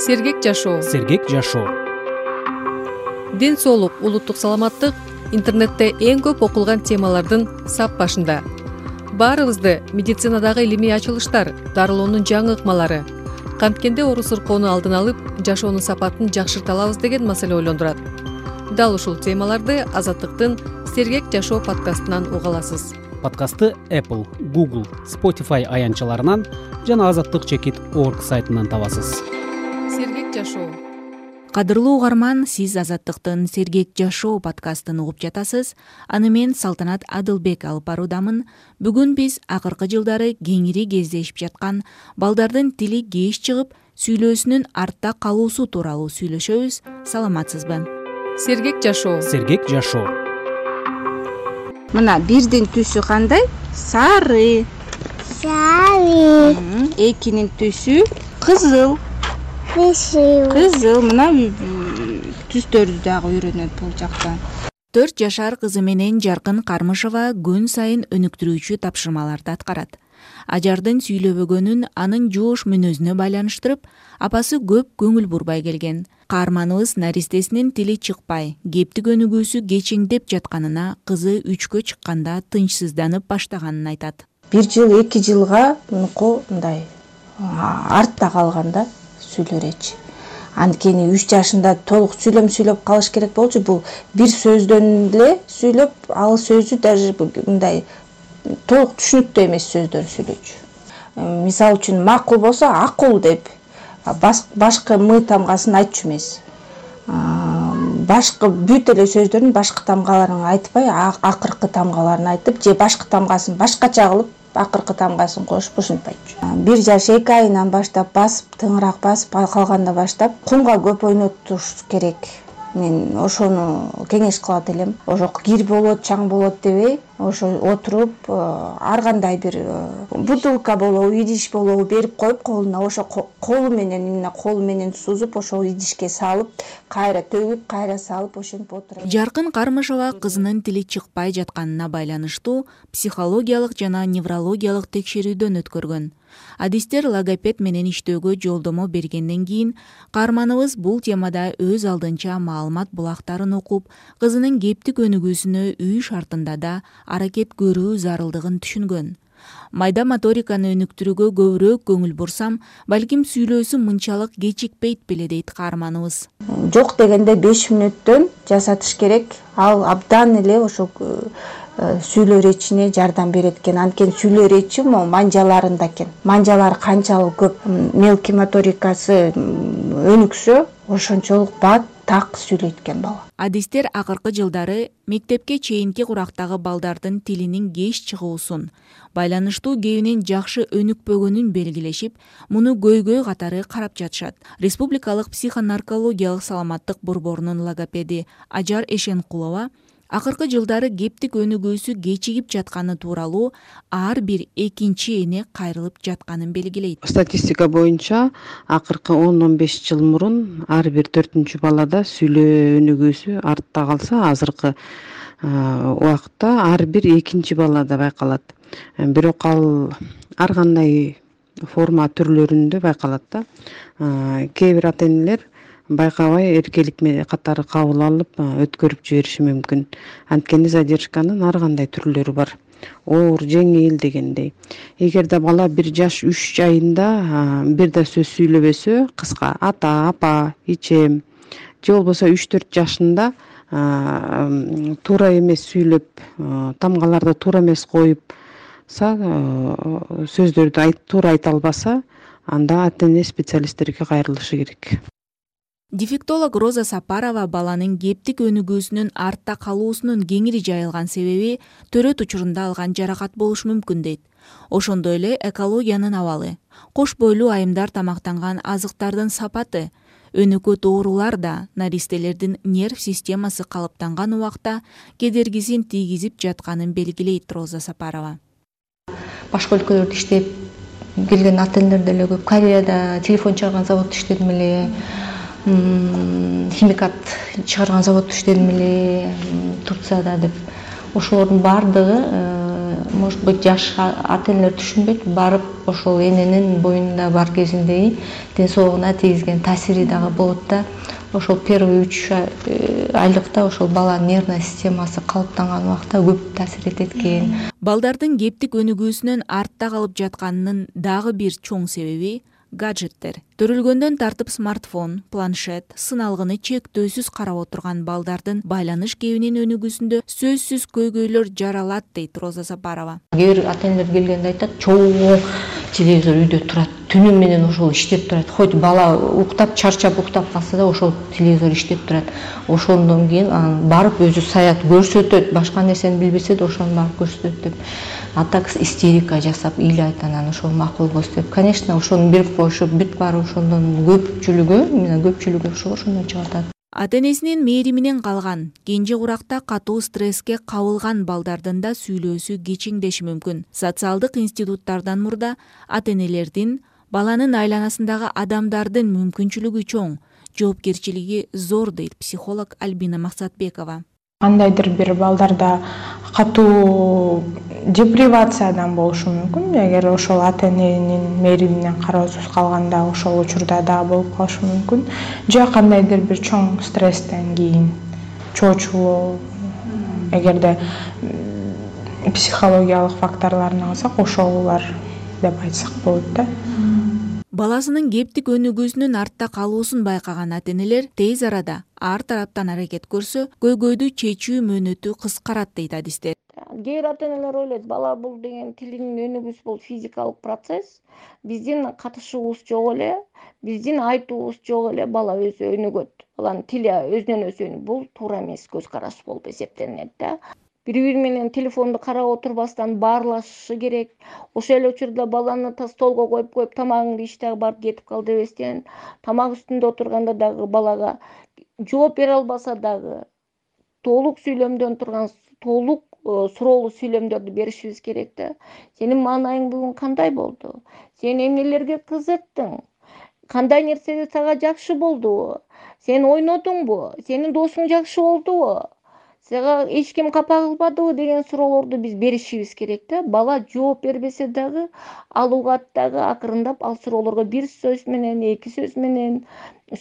сергек жашоо. Сергек жашоо. Ден соолук улуттук саламаттык интернетте эң көп окулган темалардын сап башында. Баарыбызды медицинадагы илимий ачылыштар дарылоонун жаңы ыкмалары канткенде оору сыркоону алдын алып жашоонун сапатын жакшырта алабыз деген маселе ойлондурат. Дал ушул темаларды азаттыктын сергек жашоо подкастынан уга аласыз. Подкастты apple google spotify аянтчаларынан жана азаттык чекит орг сайтынан табасыз жашоо. Кадырлуу угарман сиз азаттыктын сергек жашоо подкастын угуп жатасыз. Аны мен салтанат адылбек алып баруудамын бүгүн биз акыркы жылдары кеңири кездешип жаткан балдардын тили кеч чыгып сүйлөөсүнүн артта калуусу тууралуу сүйлөшөбүз. Саламатсызбы? Сергек жашоо. Сергек жашоо. Мына бирдин түсү кандай? Сары. Сары. Экинин түсү кызыл кызыл кызыл мына түстөрдү дагы үйрөнөт бул жакта. Төрт жашар кызы менен жаркын кармышева күн сайын өнүктүрүүчү тапшырмаларды аткарат. Ажардын сүйлөбөгөнүн анын жоош мүнөзүнө байланыштырып апасы көп көңүл бурбай келген. Каарманыбыз наристесинин тили чыкпай кептик өнүгүүсү кечеңдеп жатканына кызы үчкө чыкканда тынчсызданып баштаганын айтат. Бир жыл эки жылга мунуку мындай артта калган да сүйлөө речи анткени үч жашында толук сүйлөм сүйлөп калыш керек болчу бул бир сөздөн эле сүйлөп ал сөзү даже мындай толук түшүнүктүү эмес сөздөрдү сүйлөчү. Мисалы үчүн макул болсо акул деп башкы мы тамгасын айтчу эмес. Башкы бүт эле сөздөрүн башкы тамгаларын айтпай акыркы тамгаларын айтып же башкы тамгасын башкача кылып акыркы тамгасын кошуп ушинтип айтчу. Бир жаш эки айынан баштап басып тыңыраак басып калгандан баштап кумга көп ойнотуш керек мен ошону кеңеш кылат элем. Ошо кир болот чаң болот дебей ошо отуруп э, ар кандай бир э, бутылка болобу идиш болобу берип коюп колуна ошо колу менен именно колу менен сузуп ошол идишке салып кайра төгүп кайра салып ошентип отурат. Жаркын кармышева кызынын тили чыкпай жатканына байланыштуу психологиялык жана неврологиялык текшерүүдөн өткөргөн адистер логопед менен иштөөгө жолдомо бергенден кийин каарманыбыз бул темада өз алдынча маалымат булактарын окуп кызынын кептик өнүгүүсүнө үй шартында да аракет көрүү зарылдыгын түшүнгөн. Майда моториканы өнүктүрүүгө көбүрөөк көңүл бурсам балким сүйлөөсү мынчалык кечикпейт беле дейт каарманыбыз жок дегенде беш мүнөттөн жасатыш керек. Ал абдан эле ошол Э, сүйлөө речине жардам берет экен анткени сүйлөө речи манжаларында экен. Манжалары канчалык көп. Мелкий моторикасы өнүксө ошончолук бат так сүйлөйт экен бала. Адистер акыркы жылдары мектепке чейинки курактагы балдардын тилинин кеч чыгуусун байланыштуу кебинин жакшы өнүкпөгөнүн белгилешип муну көйгөй катары карап жатышат. Республикалык психонаркологиялык саламаттык борборунун логопеди ажар эшенкулова акыркы жылдары кептик өнүгүүсү кечигип жатканы тууралуу ар бир экинчи эне кайрылып жатканын белгилейт. Статистика боюнча акыркы он он беш жыл мурун ар бир төртүнчү балада сүйлөө өнүгүүсү артта калса азыркы убакытта ар бир экинчи балада байкалат. Бирок ал ар кандай форма түрлөрүндө байкалат да. Кээ бир ата энелер байкабай эркелик катары кабыл алып өткөрүп жибериши мүмкүн. Анткени задержканын ар кандай түрлөрү бар. Оор жеңил дегендей. Эгерде бала бир жаш үч айында бир да сөз сүйлөбөсө кыска ата апа ичем же болбосо үч төрт жашында туура эмес сүйлөп тамгаларды туура эмес коюпса сөздөрдү туура айта албаса анда ата эне специалисттерге кайрылышы керек дефектолог роза сапарова баланын кептик өнүгүүсүнүн артта калуусунун кеңири жайылган себеби төрөт учурунда алган жаракат болушу мүмкүн дейт. Ошондой эле экологиянын абалы. Кош бойлуу айымдар тамактанган азыктардын сапаты өнөкөт оорулар да наристелердин нерв системасы калыптанган убакта кедергисин тийгизип жатканын белгилейт роза сапарова. Башка өлкөлөрдө иштеп келген ата энелер деле көп. Кореяда телефон чыгарган заводдо иштедим эле химикат чыгарган заводдо иштедим эле турцияда деп. Ошолордун баардыгы э, может быть жаш ата энелер түшүнбөйт барып ошол эненин боюнунда бар кезиндеги ден соолугуна тийгизген таасири дагы болот да ошол первый үч э, айлыкта ошол баланын нервный системасы калыптанган убакта көп таасир этет экен. Балдардын кептик өнүгүүсүнөн артта калып жатканынын дагы бир чоң себеби гаджеттер. Төрөлгөндөн тартып смартфон планшет сыналгыны чектөөсүз карап отурган балдардын байланыш кебинин өнүгүүсүндө сөзсүз көйгөйлөр жаралат дейт роза сапарова. Кээ бир ата энелер келгенде айтат чоң телевизор үйдө турат түнү менен ошол иштеп турат. Хоть бала уктап чарчап уктап калса да ошол телевизор иштеп турат. Ошондон кийин анан барып өзү саят көрсөтөт башка нерсени билбесе да ошону барып көрсөтөт деп. А так истерика жасап ыйлайт анан ошол макул эмес деп. Конечно ошону берип коюшуп бүт баары ошондон көпчүлүгү көпчүлүгү ошо ошондон чыгып атат ата энесинин мээриминен калган кенже куракта катуу стресске кабылган балдардын да сүйлөөсү кичиңдеши мүмкүн. Социалдык институттардан мурда ата энелердин баланын айланасындагы адамдардын мүмкүнчүлүгү чоң. Жоопкерчилиги зор дейт психолог альбина максатбекова. Кандайдыр бир балдарда катуу депривациядан болушу мүмкүн. Эгер ошол ата эненин мээриминен кароосуз калганда ошол учурда дагы болуп калышы мүмкүн. Же кандайдыр бир чоң стресстен кийин чоочулоо эгерде психологиялык факторлорун алсак ошолор деп айтсак болот да баласынын кептик өнүгүүсүнүн артта калуусун байкаган ата энелер тез арада ар тараптан аракет көрсө көйгөйдү чечүү мөөнөтү кыскарат дейт адистер. Кээ бир ата энелер ойлойт бала бул деген тилинин өнүгүүсү бул физикалык процесс биздин катышуубуз жок эле биздин айтуубуз жок эле бала өзү өнүгөт баланын тили өзүнөн өзү бул туура эмес көз караш болуп эсептелинет да бири бири менен телефонду карап отурбастан баарлашышы керек. Ошол эле учурда баланы столго коюп коюп тамагыңды ич дагы барып кетип кал дебестен тамак үстүндө отурганда дагы балага жооп бере албаса дагы толук сүйлөмдөн турган толук э, суроолуу сүйлөмдөрдү беришибиз керек да. Сенин маанайың бүгүн кандай болду? Сен эмнелерге кызыктың? Кандай нерсе сага жакшы болдубу сен ойнодуңбу? Сенин досуң жакшы болдубу сага эч ким капа кылбадыбы деген суроолорду биз беришибиз керек да. Бала жооп бербесе дагы ал угат дагы акырындап ал суроолорго бир сөз менен эки сөз менен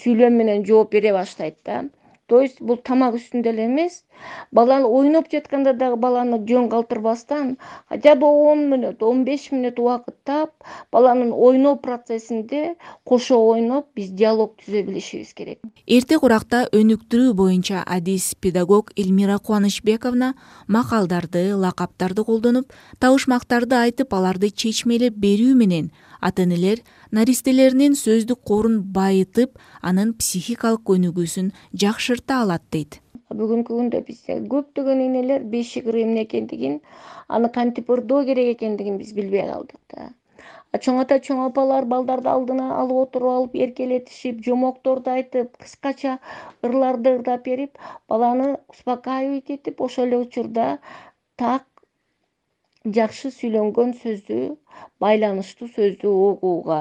сүйлөм менен жооп бере баштайт да то есть бул тамак үстүндө эле эмес. Бала ойноп жатканда дагы баланы жөн калтырбастан хотя бы он мүнөт он беш мүнөт убакыт таап баланын ойноо процессинде кошо ойноп биз диалог түзө билишибиз керек. Эрте куракта өнүктүрүү боюнча адис педагог элмира кубанычбековна макалдарды лакаптарды колдонуп табышмактарды айтып аларды чечмелеп берүү менен ата энелер наристелеринин сөздүк корун байытып анын психикалык өнүгүүсүн жакшырта алат дейт. Бүгүнкү күндө бизде көптөгөн энелер бешик ыры эмне экендигин аны кантип ырдоо керек экендигин биз билбей калдык да. Чоң ата чоң апалар балдарды алдына алып отуруп алып эркелетишип жомокторду айтып кыскача ырларды ырдап берип баланы успокаивать этип ошол эле учурда так жакшы сүйлөнгөн сөздү байланыштуу сөздү угууга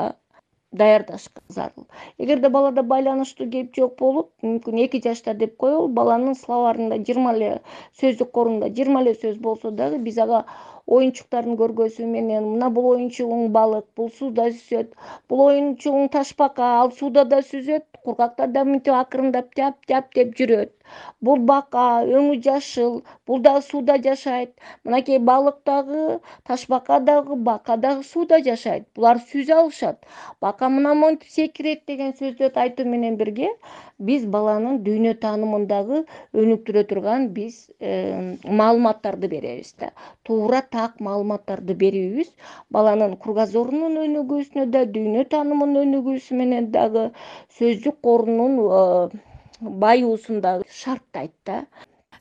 даярдашка зарыл. Эгерде балада байланыштуу кеп жок болуп мүмкүн эки жашта деп коелу баланын словарында жыйырма эле сөздүк корунда жыйырма эле сөз болсо дагы биз ага оюнчуктардын көргөзүү менен. Мына бул оюнчугуң балык бул сууда жүзөт бул оюнчугуң ташбака ал сууда да сүзөт кургакта да мынтип акырындап тяп тяп деп жүрөт. Бул бака өңү жашыл бул дагы сууда жашайт. Мынакей балык дагы ташбака дагы бака дагы сууда жашайт. Булар сүзө алышат. Бака мына монтип секирет деген сөздөрдү айтуу менен бирге биз баланын дүйнө таанымын дагы өнүктүрө турган биз маалыматтарды беребиз да. Туура так маалыматтарды берүүбүз. Баланын кругозорунун өнүгүүсүнө да дүйнө таанымынын өнүгүүсү менен дагы сөздүк корунун э, байуусун дагы шарттайт да.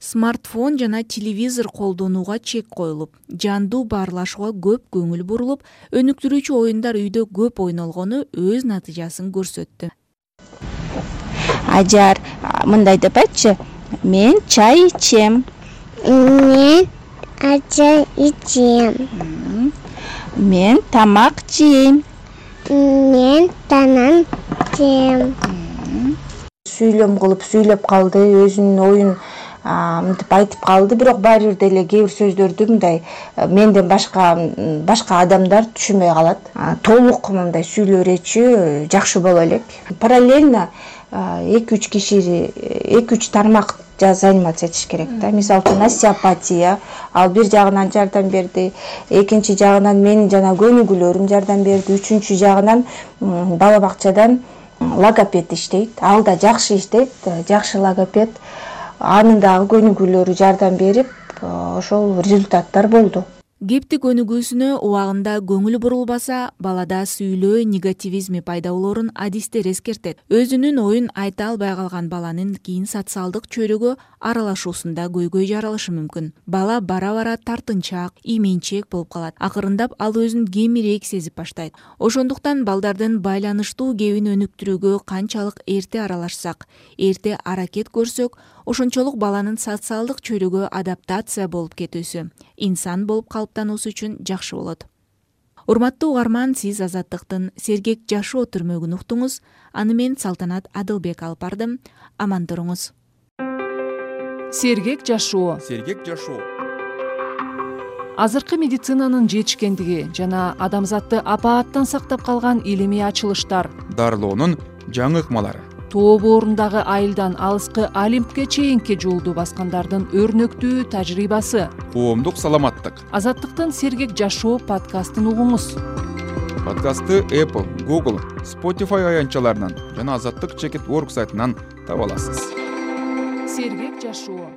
Смартфон жана телевизор колдонууга чек коюлуп жандуу баарлашууга көп көңүл бурулуп өнүктүрүүчү оюндар үйдө көп ойнолгону өз натыйжасын көрсөттү. Ажар мындай деп айтчы. Мен чай ичем мен ачай ичем. Мен тамак жейм. Мен танан жейм сүйлөм кылып сүйлөп калды өзүнүн оюн мынтип айтып калды. Бирок баары бир деле кээ бир сөздөрдү мындай менден башка башка адамдар түшүнбөй калат. Толук мындай сүйлөп беречү жакшы боло элек. Параллельно эки үч киши эки үч тармак заниматься этиш керек да. Мисалы үчүн остеопатия. Ал бир жагынан жардам берди. Экинчи жагынан менин жанагы көнүгүүлөрүм жардам берди. Үчүнчү жагынан бала бакчадан логопед иштейт. Ал да жакшы иштейт. Жакшы логопед анын дагы көнүгүүлөрү жардам берип ошол результаттар болду. Кептик көнүгүүсүнө убагында көңүл бурулбаса балада сүйлөө негативизми пайда болоорун адистер эскертет. Өзүнүн оюн айта албай калган баланын кийин социалдык чөйрөгө аралашуусунда көйгөй жаралышы мүмкүн. Бала бара бара тартынчаак именчээк болуп калат. Акырындап ал өзүн кемирээк сезип баштайт. Ошондуктан балдардын байланыштуу кебин өнүктүрүүгө канчалык эрте аралашсак эрте аракет көрсөк ошончолук баланын социалдык чөйрөгө адаптация болуп кетүүсү инсан болуп калыптануусу үчүн жакшы болот. Урматтуу угарман сиз азаттыктын сергек жашоо түрмөгүн уктуңуз. Аны мен салтанат адылбек алып бардым. Аман туруңуз. Сергек жашоо. Сергек жашоо. Азыркы медицинанын жетишкендиги жана адамзатты апааттан сактап калган илимий ачылыштар. Дарылоонун жаңы ыкмалары тоо боорундагы айылдан алыскы олимпке чейинки жолду баскандардын өрнөктүү тажрыйбасы. Коомдук саламаттык. Азаттыктын сергек жашоо подкастын угуңуз. Подкастты apple google spotify аянтчаларынан жана азаттык чекит орг сайтынан таба аласыз. Сергек жашоо